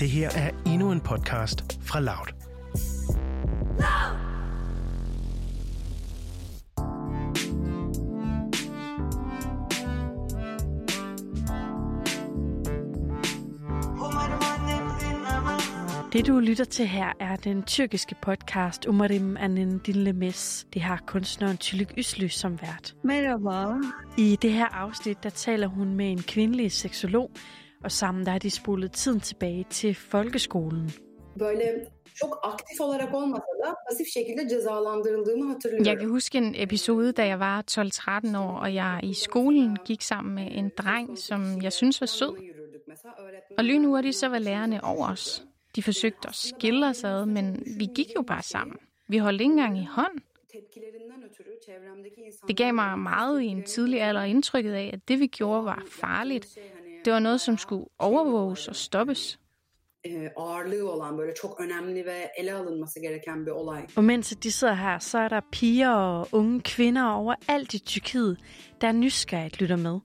Det her er endnu en podcast fra Loud. Det du lytter til her er den tyrkiske podcast Umarim Anin Dinlemes. Det har kunstneren Tylik Yslü som vært. Merhaba. I det her afsnit, der taler hun med en kvindelig seksolog, og sammen der har de spolet tiden tilbage til folkeskolen. böyle çok aktif olarak olmasa da pasif şekilde cezalandırıldığımı hatırlıyorum. Jeg kan huske en episode, da jeg var 12-13 år, og jeg i skolen gik sammen med en dreng, som jeg synes var sød. Og lynhurtigt så var lærerne over os. De forsøgte at skille os ad, men vi gik jo bare sammen. Vi holdt ikke engang i hånd. Det gav mig meget i en tidlig alder indtrykket af, at det vi gjorde var farligt. Det var noget, som skulle overvåges og stoppes. ağırlığı olan böyle çok önemli ve ele alınması gereken bir olay. Og mens de sidder her, så er der piger og unge kvinder overalt i Tyrkiet, der nysgerrigt lytter med.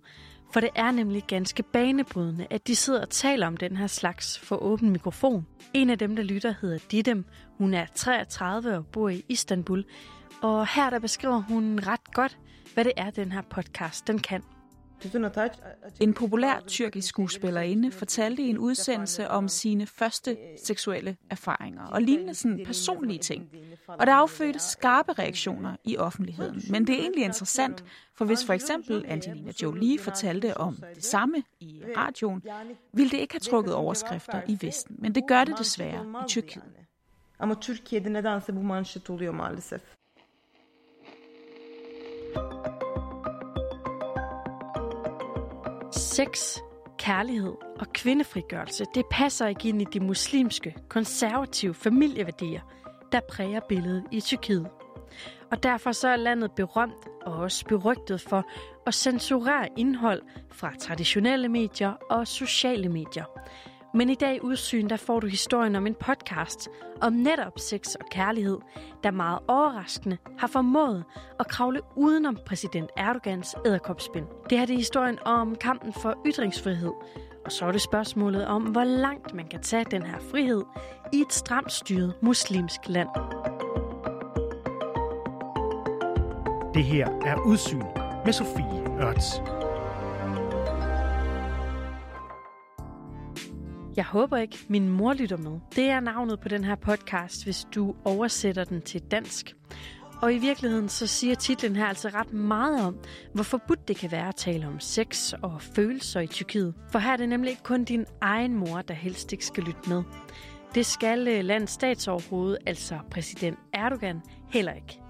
For det er nemlig ganske banebrydende, at de sidder og taler om den her slags for åben mikrofon. En af dem, der lytter, hedder Didem. Hun er 33 og bor i Istanbul. Og her der beskriver hun ret godt, hvad det er, den her podcast den kan. En populær tyrkisk skuespillerinde fortalte i en udsendelse om sine første seksuelle erfaringer og lignende sådan personlige ting. Og det affødte skarpe reaktioner i offentligheden. Men det er egentlig interessant, for hvis for eksempel Angelina Jolie fortalte om det samme i radioen, ville det ikke have trukket overskrifter i Vesten. Men det gør det desværre i Tyrkiet. Ama Türkiye'de nedense bu manşet oluyor maalesef. Sex, kærlighed og kvindefrigørelse, det passer ikke ind i de muslimske, konservative familieværdier, der præger billedet i Tyrkiet. Og derfor så er landet berømt og også berygtet for at censurere indhold fra traditionelle medier og sociale medier. Men i dag i udsyn, der får du historien om en podcast om netop sex og kærlighed, der meget overraskende har formået at kravle udenom præsident Erdogans æderkopspind. Det her det er historien om kampen for ytringsfrihed, og så er det spørgsmålet om, hvor langt man kan tage den her frihed i et stramt styret muslimsk land. Det her er Udsyn med Sofie Ørts. Jeg håber ikke, min mor lytter med. Det er navnet på den her podcast, hvis du oversætter den til dansk. Og i virkeligheden så siger titlen her altså ret meget om, hvor forbudt det kan være at tale om sex og følelser i Tyrkiet. For her er det nemlig ikke kun din egen mor, der helst ikke skal lytte med. Det skal øh, landets statsoverhoved, altså præsident Erdogan, heller ikke.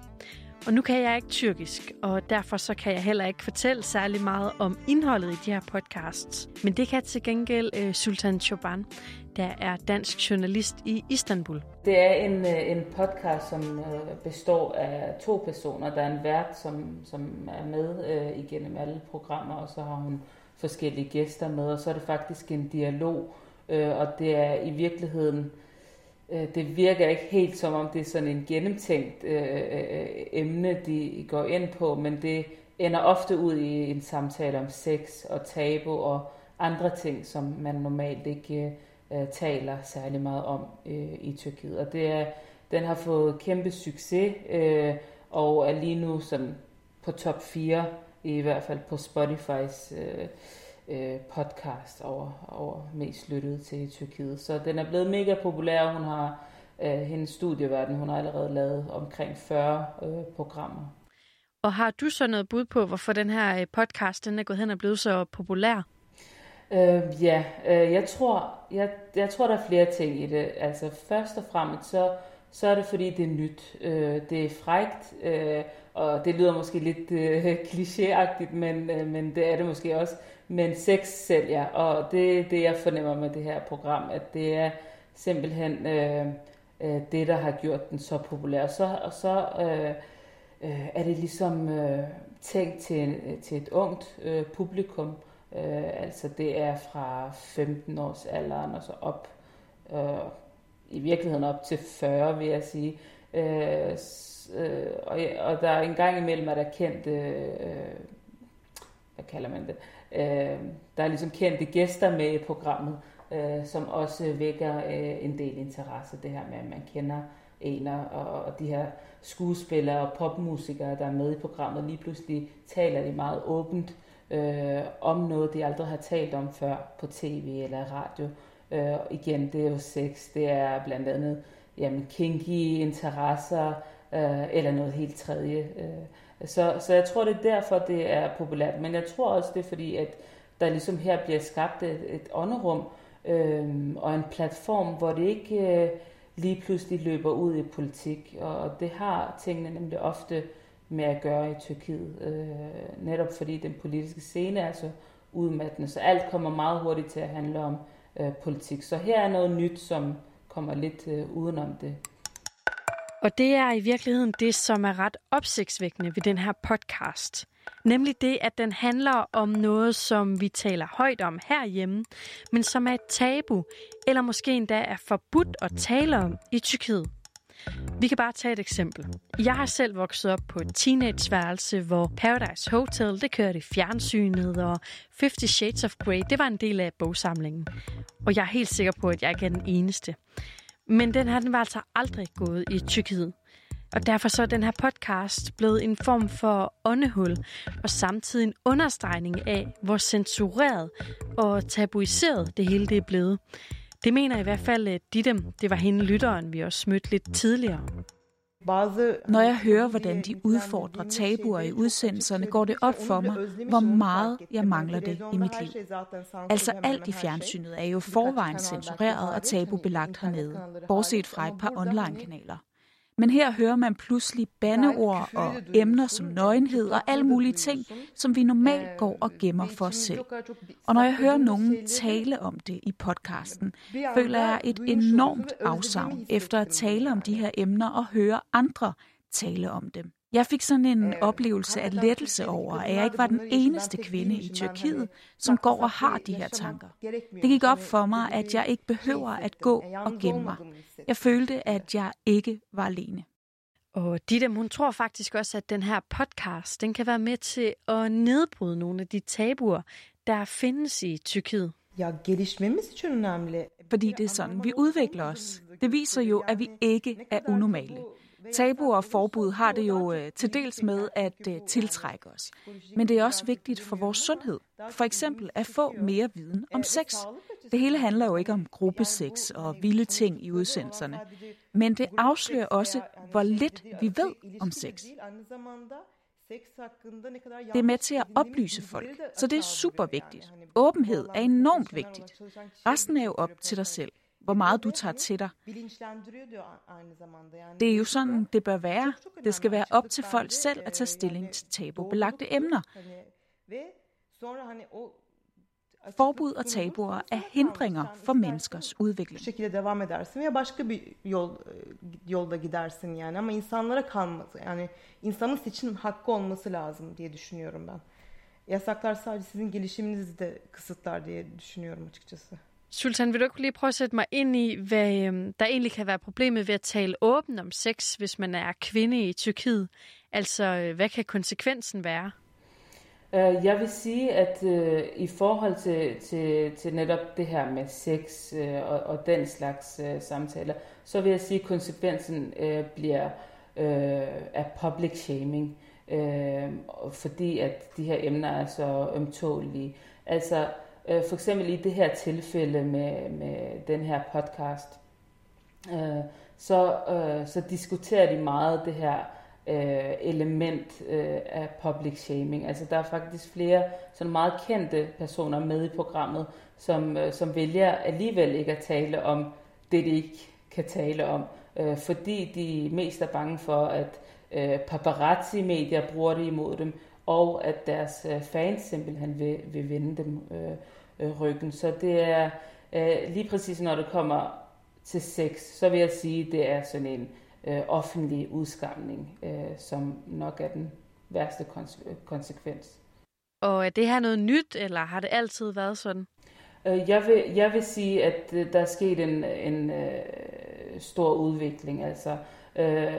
Og nu kan jeg ikke tyrkisk, og derfor så kan jeg heller ikke fortælle særlig meget om indholdet i de her podcasts. Men det kan til gengæld øh, Sultan Choban, der er dansk journalist i Istanbul. Det er en, øh, en podcast, som øh, består af to personer. Der er en vært, som, som er med øh, igennem alle programmer, og så har hun forskellige gæster med, og så er det faktisk en dialog, øh, og det er i virkeligheden, øh, det virker ikke helt som om det er sådan en gennemtænkt øh, øh, emne, de går ind på, men det ender ofte ud i en samtale om sex og tabu og andre ting, som man normalt ikke øh, taler særlig meget om øh, i Tyrkiet. Og det er, den har fået kæmpe succes øh, og er lige nu sådan på top 4, i hvert fald på Spotifys øh, øh, podcast over, over mest lyttet til i Tyrkiet. Så den er blevet mega populær. Hun har øh, hendes studieverden, hun har allerede lavet omkring 40 øh, programmer. Og har du så noget bud på, hvorfor den her øh, podcast den er gået hen og blevet så populær? Øh, ja, øh, jeg, tror, jeg, jeg tror, der er flere ting i det. Altså først og fremmest, så, så er det fordi, det er nyt. Øh, det er frægt, øh, og det lyder måske lidt øh, klichéagtigt, men, øh, men det er det måske også. Men sex sælger, og det er det, jeg fornemmer med det her program, at det er simpelthen øh, øh, det, der har gjort den så populær. Så, og så øh, øh, er det ligesom øh, tænkt til, til et ungt øh, publikum, Øh, altså det er fra 15 års alderen og så op, øh, i virkeligheden op til 40 vil jeg sige. Øh, øh, og, og der er en gang imellem, at der er kendte, øh, hvad kalder man det, øh, der er ligesom kendte gæster med i programmet. øh, som også vækker øh, en del interesse. Det her med, at man kender en og, og de her skuespillere og popmusikere, der er med i programmet, lige pludselig taler de meget åbent øh, om noget, de aldrig har talt om før på tv eller radio. Øh, igen, det er jo sex, det er blandt andet jamen, kinky interesser øh, eller noget helt tredje. Øh. Så, så jeg tror, det er derfor, det er populært. Men jeg tror også, det er fordi, at der ligesom her bliver skabt et, et ånderum øh, og en platform, hvor det ikke øh, lige pludselig løber ud i politik. Og det har tingene nemlig ofte med at gøre i Tyrkiet. Øh, netop fordi den politiske scene er så udmattende, så alt kommer meget hurtigt til at handle om øh, politik. Så her er noget nyt, som kommer lidt øh, udenom det. Og det er i virkeligheden det, som er ret opsigtsvækkende ved den her podcast. Nemlig det, at den handler om noget, som vi taler højt om herhjemme, men som er et tabu, eller måske endda er forbudt at tale om i Tyrkiet. Vi kan bare tage et eksempel. Jeg har selv vokset op på et teenageværelse, hvor Paradise Hotel, det kørte i fjernsynet, og Fifty Shades of Grey, det var en del af bogsamlingen. Og jeg er helt sikker på, at jeg ikke er den eneste. Men den her, den var altså aldrig gået i Tyrkiet. Og derfor så er den her podcast blevet en form for åndehul, og samtidig en understregning af, hvor censureret og tabuiseret det hele det er blevet. Det mener i hvert fald de dem. Det var hende lytteren, vi også mødte lidt tidligere. Når jeg hører, hvordan de udfordrer tabuer i udsendelserne, går det op for mig, hvor meget jeg mangler det i mit liv. Altså alt i fjernsynet er jo forvejen censureret og tabubelagt hernede, bortset fra et par online-kanaler. Men her hører man pludselig bandeord og emner som nøgenhed og alle mulige ting, som vi normalt går og gemmer for os selv. Og når jeg hører nogen tale om det i podcasten, føler jeg et enormt afsavn efter at tale om de her emner og høre andre tale om dem. Jeg fik sådan en oplevelse af lettelse over, at jeg ikke var den eneste kvinde i Tyrkiet, som går og har de her tanker. Det gik op for mig, at jeg ikke behøver at gå og gemme mig. Jeg følte, at jeg ikke var alene. Og Ditte, hun tror faktisk også, at den her podcast, den kan være med til at nedbryde nogle af de tabuer, der findes i Tyrkiet. Ja, gelişmemiz için önemli. Fordi det er sådan, vi udvikler os. Det viser jo, at vi ikke er unormale. Tabuer og forbud har det jo øh, til dels med at øh, tiltrække os. Men det er også vigtigt for vores sundhed. For eksempel at få mere viden om sex. Det hele handler jo ikke om gruppesex og vilde ting i udsendelserne. Men det afslører også, hvor lidt vi ved om sex. Det er med til at oplyse folk, så det er super vigtigt. Åbenhed er enormt vigtigt. Resten er jo op til dig selv hvor meget du tager til dig. Det er jo sådan, det bør være. Det skal være op til folk selv at tage stilling til tabubelagte emner. Forbud og tabuer er hindringer for menneskers udvikling. şekilde devam edersin veya başka bir yol yolda gidersin yani ama insanlara kalmaz. Yani insanın seçim hakkı olması lazım diye düşünüyorum ben. Yasaklar sadece sizin gelişiminizi de kısıtlar diye düşünüyorum açıkçası. Sultan, vil du ikke lige prøve at sætte mig ind i, hvad øhm, der egentlig kan være problemet ved at tale åbent om sex, hvis man er kvinde i Tyrkiet? Altså, øh, hvad kan konsekvensen være? Øh, jeg vil sige, at øh, i forhold til, til, til netop det her med sex øh, og, og den slags øh, samtaler, så vil jeg sige, at konsekvensen øh, bliver øh, af public shaming, øh, fordi at de her emner er så ømtålige. Altså, Øh, for eksempel i det her tilfælde med, med den her podcast, øh, så, øh, så diskuterer de meget det her øh, element øh, af public shaming. Altså der er faktisk flere sådan meget kendte personer med i programmet, som, øh, som vælger alligevel ikke at tale om det, de ikke kan tale om, øh, fordi de mest er bange for, at øh, paparazzi-medier bruger det imod dem, og at deres øh, fans simpelthen vil, vil vende dem øh, øh, ryggen. Så det er øh, lige præcis når det kommer til sex, så vil jeg sige, det er sådan en øh, offentlig udskamning, øh, som nok er den værste konse- konsekvens. Og er det her noget nyt, eller har det altid været sådan? Øh, jeg, vil, jeg vil sige, at der er sket en, en øh, stor udvikling. Altså, Øh,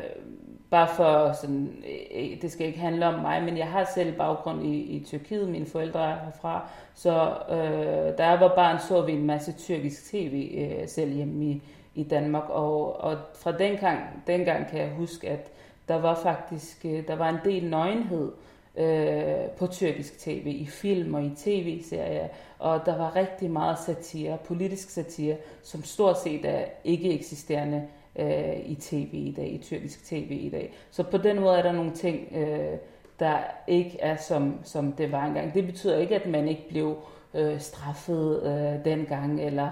bare for sådan, øh, øh, det skal ikke handle om mig, men jeg har selv baggrund i, i Tyrkiet, mine forældre er herfra, så øh, da jeg var barn, så vi en masse tyrkisk tv øh, selv hjemme i, i Danmark, og, og fra dengang, dengang kan jeg huske, at der var faktisk øh, der var en del nøgenhed øh, på tyrkisk tv, i film og i tv-serier, og der var rigtig meget satire, politisk satire, som stort set er ikke eksisterende øh, i tv i dag, i tyrkisk tv i dag. Så på den måde er der nogle ting, øh, der ikke er som, som det var engang. Det betyder ikke, at man ikke blev øh, straffet øh, dengang, eller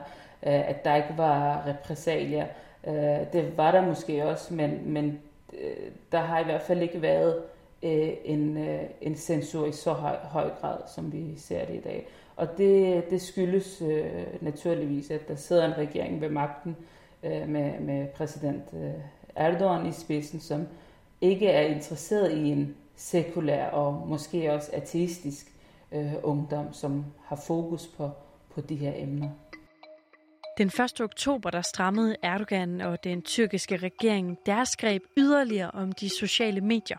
øh, at der ikke var repressalier. Øh, det var der måske også, men, men øh, der har i hvert fald ikke været øh, en, øh, en censur i så høj, høj grad, som vi ser det i dag. Og det, det skyldes øh, naturligvis, at der sidder en regering ved magten øh, Øh, med, med præsident øh, Erdogan i spidsen, som ikke er interesseret i en sekulær og måske også ateistisk øh, ungdom, som har fokus på, på de her emner. Den 1. oktober der strammede Erdogan og den tyrkiske regering deres greb yderligere om de sociale medier.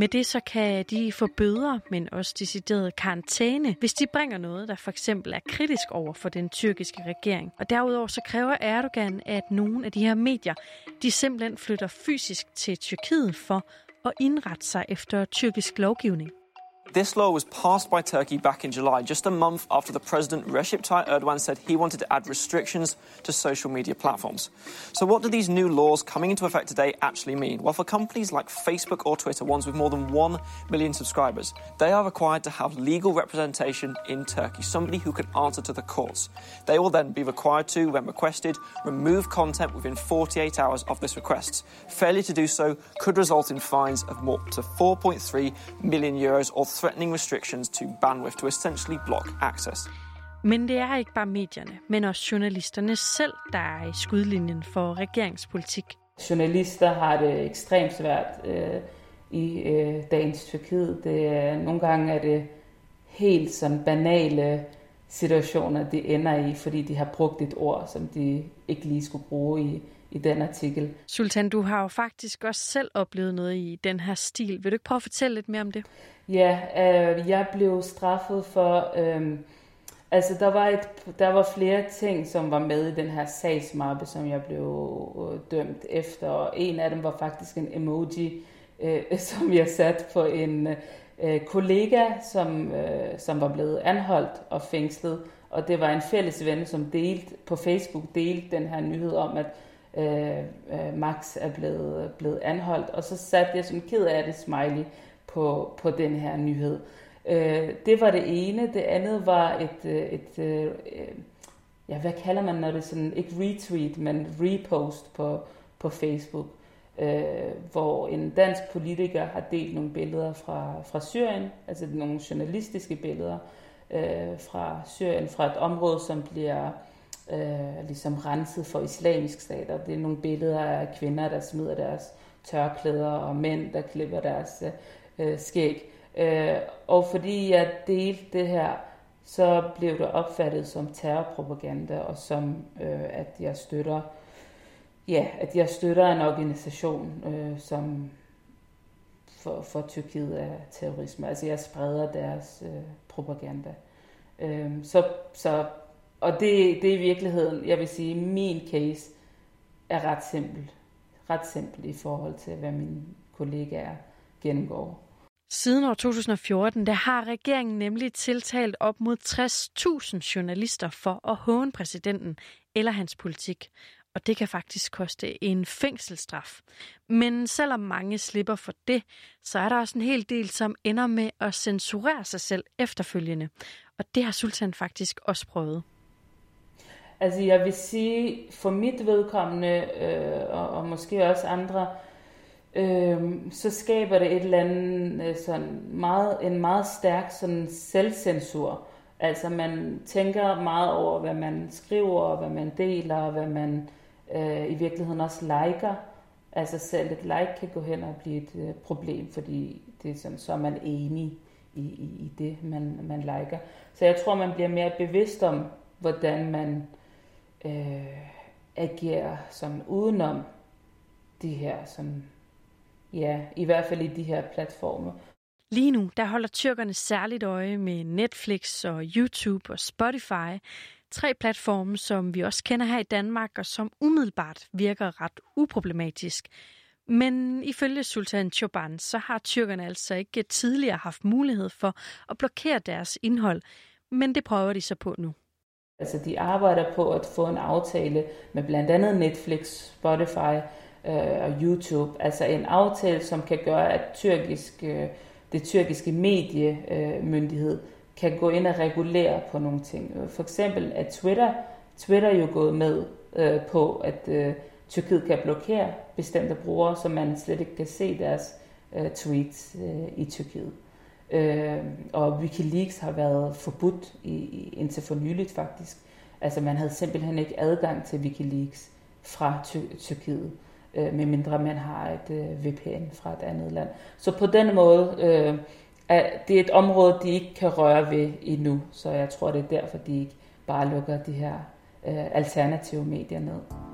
Med det så kan de få bøder, men også decideret karantæne, hvis de bringer noget, der for eksempel er kritisk over for den tyrkiske regering. Og derudover så kræver Erdogan, at nogle af de her medier, de simpelthen flytter fysisk til Tyrkiet for at indrette sig efter tyrkisk lovgivning. This law was passed by Turkey back in July, just a month after the president Recep Tayyip Erdogan said he wanted to add restrictions to social media platforms. So, what do these new laws coming into effect today actually mean? Well, for companies like Facebook or Twitter, ones with more than 1 million subscribers, they are required to have legal representation in Turkey, somebody who can answer to the courts. They will then be required to, when requested, remove content within 48 hours of this request. Failure to do so could result in fines of more to 4.3 million euros or threatening restrictions to bandwidth to essentially block access. Men det er ikke bare medierne, men også journalisterne selv, der er i skudlinjen for regeringspolitik. Journalister har det ekstremt svært øh, i øh, dagens Tyrkiet. Det er, nogle gange er det helt sådan banale situationer, de ender i, fordi de har brugt et ord, som de ikke lige skulle bruge i, i den artikel. Sultan, du har jo faktisk også selv oplevet noget i den her stil. Vil du ikke prøve at fortælle lidt mere om det? Ja, øh, jeg blev straffet for... Øh, altså, der var, et, der var flere ting, som var med i den her sagsmappe, som jeg blev øh, dømt efter. Og en af dem var faktisk en emoji, øh, som jeg satte på en øh, kollega, som, øh, som var blevet anholdt og fængslet. Og det var en fælles ven, som delte på Facebook delte den her nyhed om, at øh, øh, Max er blevet, blevet anholdt. Og så satte jeg sådan ked af det smiley på, på den her nyhed. Øh, det var det ene. Det andet var et, øh, et, et øh, ja, hvad kalder man, når det er sådan, ikke retweet, men repost på, på Facebook, øh, hvor en dansk politiker har delt nogle billeder fra, fra Syrien, altså nogle journalistiske billeder øh, fra Syrien, fra et område, som bliver øh, ligesom renset for islamisk stat, og det er nogle billeder af kvinder, der smider deres tørklæder, og mænd, der klipper deres øh, skæg. Øh, og fordi jeg delte det her, så blev det opfattet som terrorpropaganda, og som øh, at jeg støtter ja, at jeg støtter en organisation, øh, som for, for Tyrkiet er terrorisme. Altså jeg spreder deres øh, propaganda. Øh, så, så, og det, det er i virkeligheden, jeg vil sige, min case er ret simpel. Ret simpel i forhold til, hvad mine kollegaer gennemgår. Siden år 2014 der har regeringen nemlig tiltalt op mod 60.000 journalister for at håne præsidenten eller hans politik. Og det kan faktisk koste en fængselsstraf. Men selvom mange slipper for det, så er der også en hel del, som ender med at censurere sig selv efterfølgende. Og det har Sultan faktisk også prøvet. Altså jeg vil sige, for mit vedkommende, øh, og, og måske også andre, øh, så skaber det et eller andet øh, sådan meget, en meget stærk sådan selvcensur. Altså man tænker meget over, hvad man skriver, og hvad man deler, hvad man øh, i virkeligheden også liker. Altså selv et like kan gå hen og blive et øh, problem, fordi det er sådan, så er man enig i, i, i det, man, man liker. Så jeg tror, man bliver mere bevidst om, hvordan man øh, agerer sådan udenom de her, som, ja, i hvert fald i de her platforme. Lige nu, der holder tyrkerne særligt øje med Netflix og YouTube og Spotify. Tre platforme, som vi også kender her i Danmark, og som umiddelbart virker ret uproblematisk. Men ifølge Sultan Choban, så har tyrkerne altså ikke tidligere haft mulighed for at blokere deres indhold, men det prøver de så på nu. Altså de arbejder på at få en aftale med blandt andet Netflix, Spotify øh, og YouTube. Altså en aftale, som kan gøre, at tyrkisk, øh, det tyrkiske mediemyndighed øh, kan gå ind og regulere på nogle ting. For eksempel er Twitter, Twitter jo gået med øh, på, at øh, Tyrkiet kan blokere bestemte brugere, så man slet ikke kan se deres øh, tweets øh, i Tyrkiet. Øh, og Wikileaks har været forbudt i, i, indtil for nyligt faktisk. Altså man havde simpelthen ikke adgang til Wikileaks fra Ty- Tyrkiet, øh, medmindre man har et øh, VPN fra et andet land. Så på den måde, øh, er det er et område, de ikke kan røre ved endnu. Så jeg tror, det er derfor, de ikke bare lukker de her øh, alternative medier ned.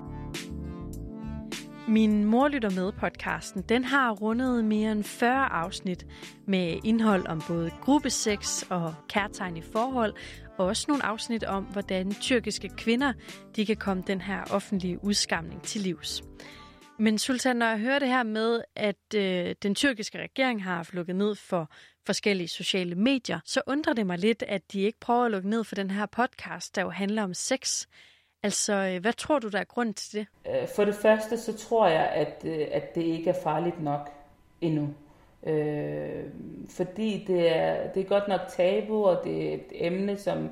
Min mor lytter med podcasten. Den har rundet mere end 40 afsnit med indhold om både gruppesex og kærtegn i forhold, og også nogle afsnit om, hvordan tyrkiske kvinder de kan komme den her offentlige udskamning til livs. Men Sultan, når jeg hører det her med, at øh, den tyrkiske regering har haft lukket ned for forskellige sociale medier, så undrer det mig lidt, at de ikke prøver at lukke ned for den her podcast, der jo handler om sex. Altså, øh, hvad tror du, der er grund til det? Øh, for det første, så tror jeg, at, øh, at det ikke er farligt nok endnu. Øh, fordi det er, det er godt nok tabu, og det er et emne, som,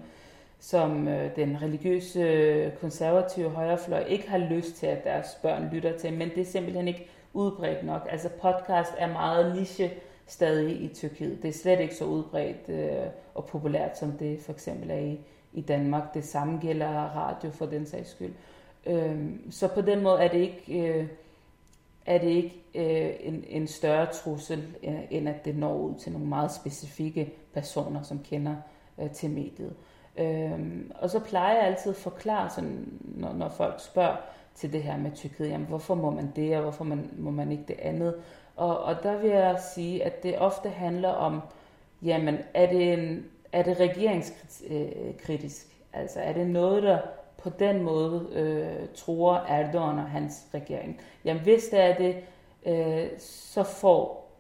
som den religiøse konservative højrefløj ikke har lyst til, at deres børn lytter til, men det er simpelthen ikke udbredt nok. Altså podcast er meget niche stadig i Tyrkiet. Det er slet ikke så udbredt øh, og populært, som det for eksempel er i, i Danmark. Det samme gælder radio for den sags skyld. Øhm, så på den måde er det ikke, øh, er det ikke øh, en, en større trussel, øh, end at det når ud til nogle meget specifikke personer, som kender øh, til mediet. Øhm, og så plejer jeg altid at forklare, sådan, når, når folk spørger til det her med Tyrkiet, jamen hvorfor må man det, og hvorfor man, må man ikke det andet? Og, og der vil jeg sige, at det ofte handler om, jamen er det en er det regeringskritisk? Altså er det noget, der på den måde øh, tror Erdogan og hans regering? Jamen hvis det er det, øh, så får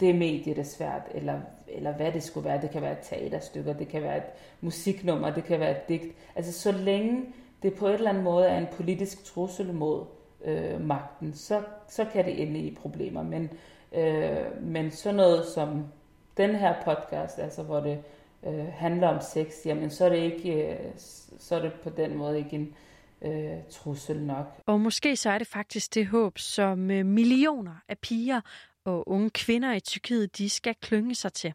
det medie det svært, eller, eller hvad det skulle være. Det kan være et teaterstykke, det kan være et musiknummer, det kan være et digt. Altså så længe det på et eller andet måde er en politisk trussel mod øh, magten, så, så kan det ende i problemer. Men, øh, men sådan noget som den her podcast, altså hvor det øh, handler om sex, jamen så er det ikke, øh, så er det på den måde ikke en øh, trussel nok. Og måske så er det faktisk det håb, som øh, millioner af piger og unge kvinder i Tyrkiet, de skal klynge sig til.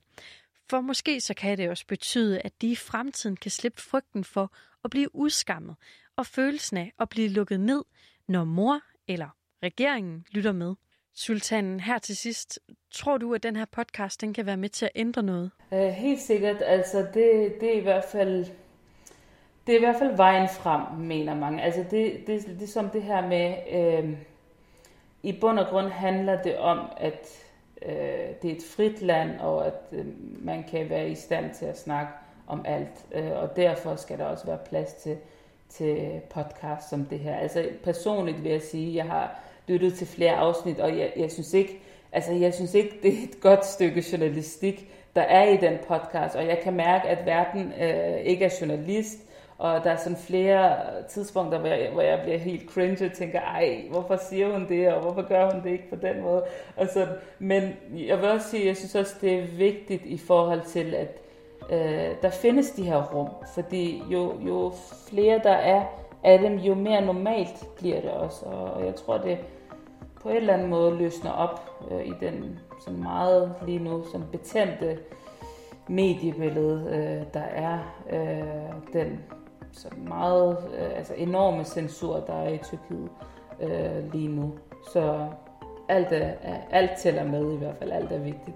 For måske så kan det også betyde, at de i fremtiden kan slippe frygten for at blive udskammet og følelsen af at blive lukket ned, når mor eller regeringen lytter med. Sultanen, her til sidst, tror du, at den her podcast den kan være med til at ændre noget? Uh, helt sikkert. Altså, det, det er i hvert fald det er i hvert fald vejen frem, mener mange. Altså, det, det, det er som det her med, øh, i bund og grund handler det om, at øh, det er et frit land, og at øh, man kan være i stand til at snakke om alt. Øh, og derfor skal der også være plads til, til podcast som det her. Altså personligt vil jeg sige, jeg har lyttet til flere afsnit, og jeg, jeg synes ikke, altså jeg synes ikke, det er et godt stykke journalistik, der er i den podcast, og jeg kan mærke, at verden øh, ikke er journalist, og der er sådan flere tidspunkter, hvor jeg, hvor jeg bliver helt cringe og tænker, ej, hvorfor siger hun det, og hvorfor gør hun det ikke på den måde? Og sådan. Men jeg vil også sige, jeg synes også, det er vigtigt i forhold til, at øh, der findes de her rum, fordi jo, jo flere der er af dem, jo mere normalt bliver det også. Og jeg tror, det på en eller anden måde løsner op øh, i den sådan meget lige nu sådan betændte mediebillede, øh, der er øh, den så meget øh, altså enorme censur, der er i Tyrkiet øh, lige nu. Så alt, er, alt tæller med i hvert fald, alt er vigtigt.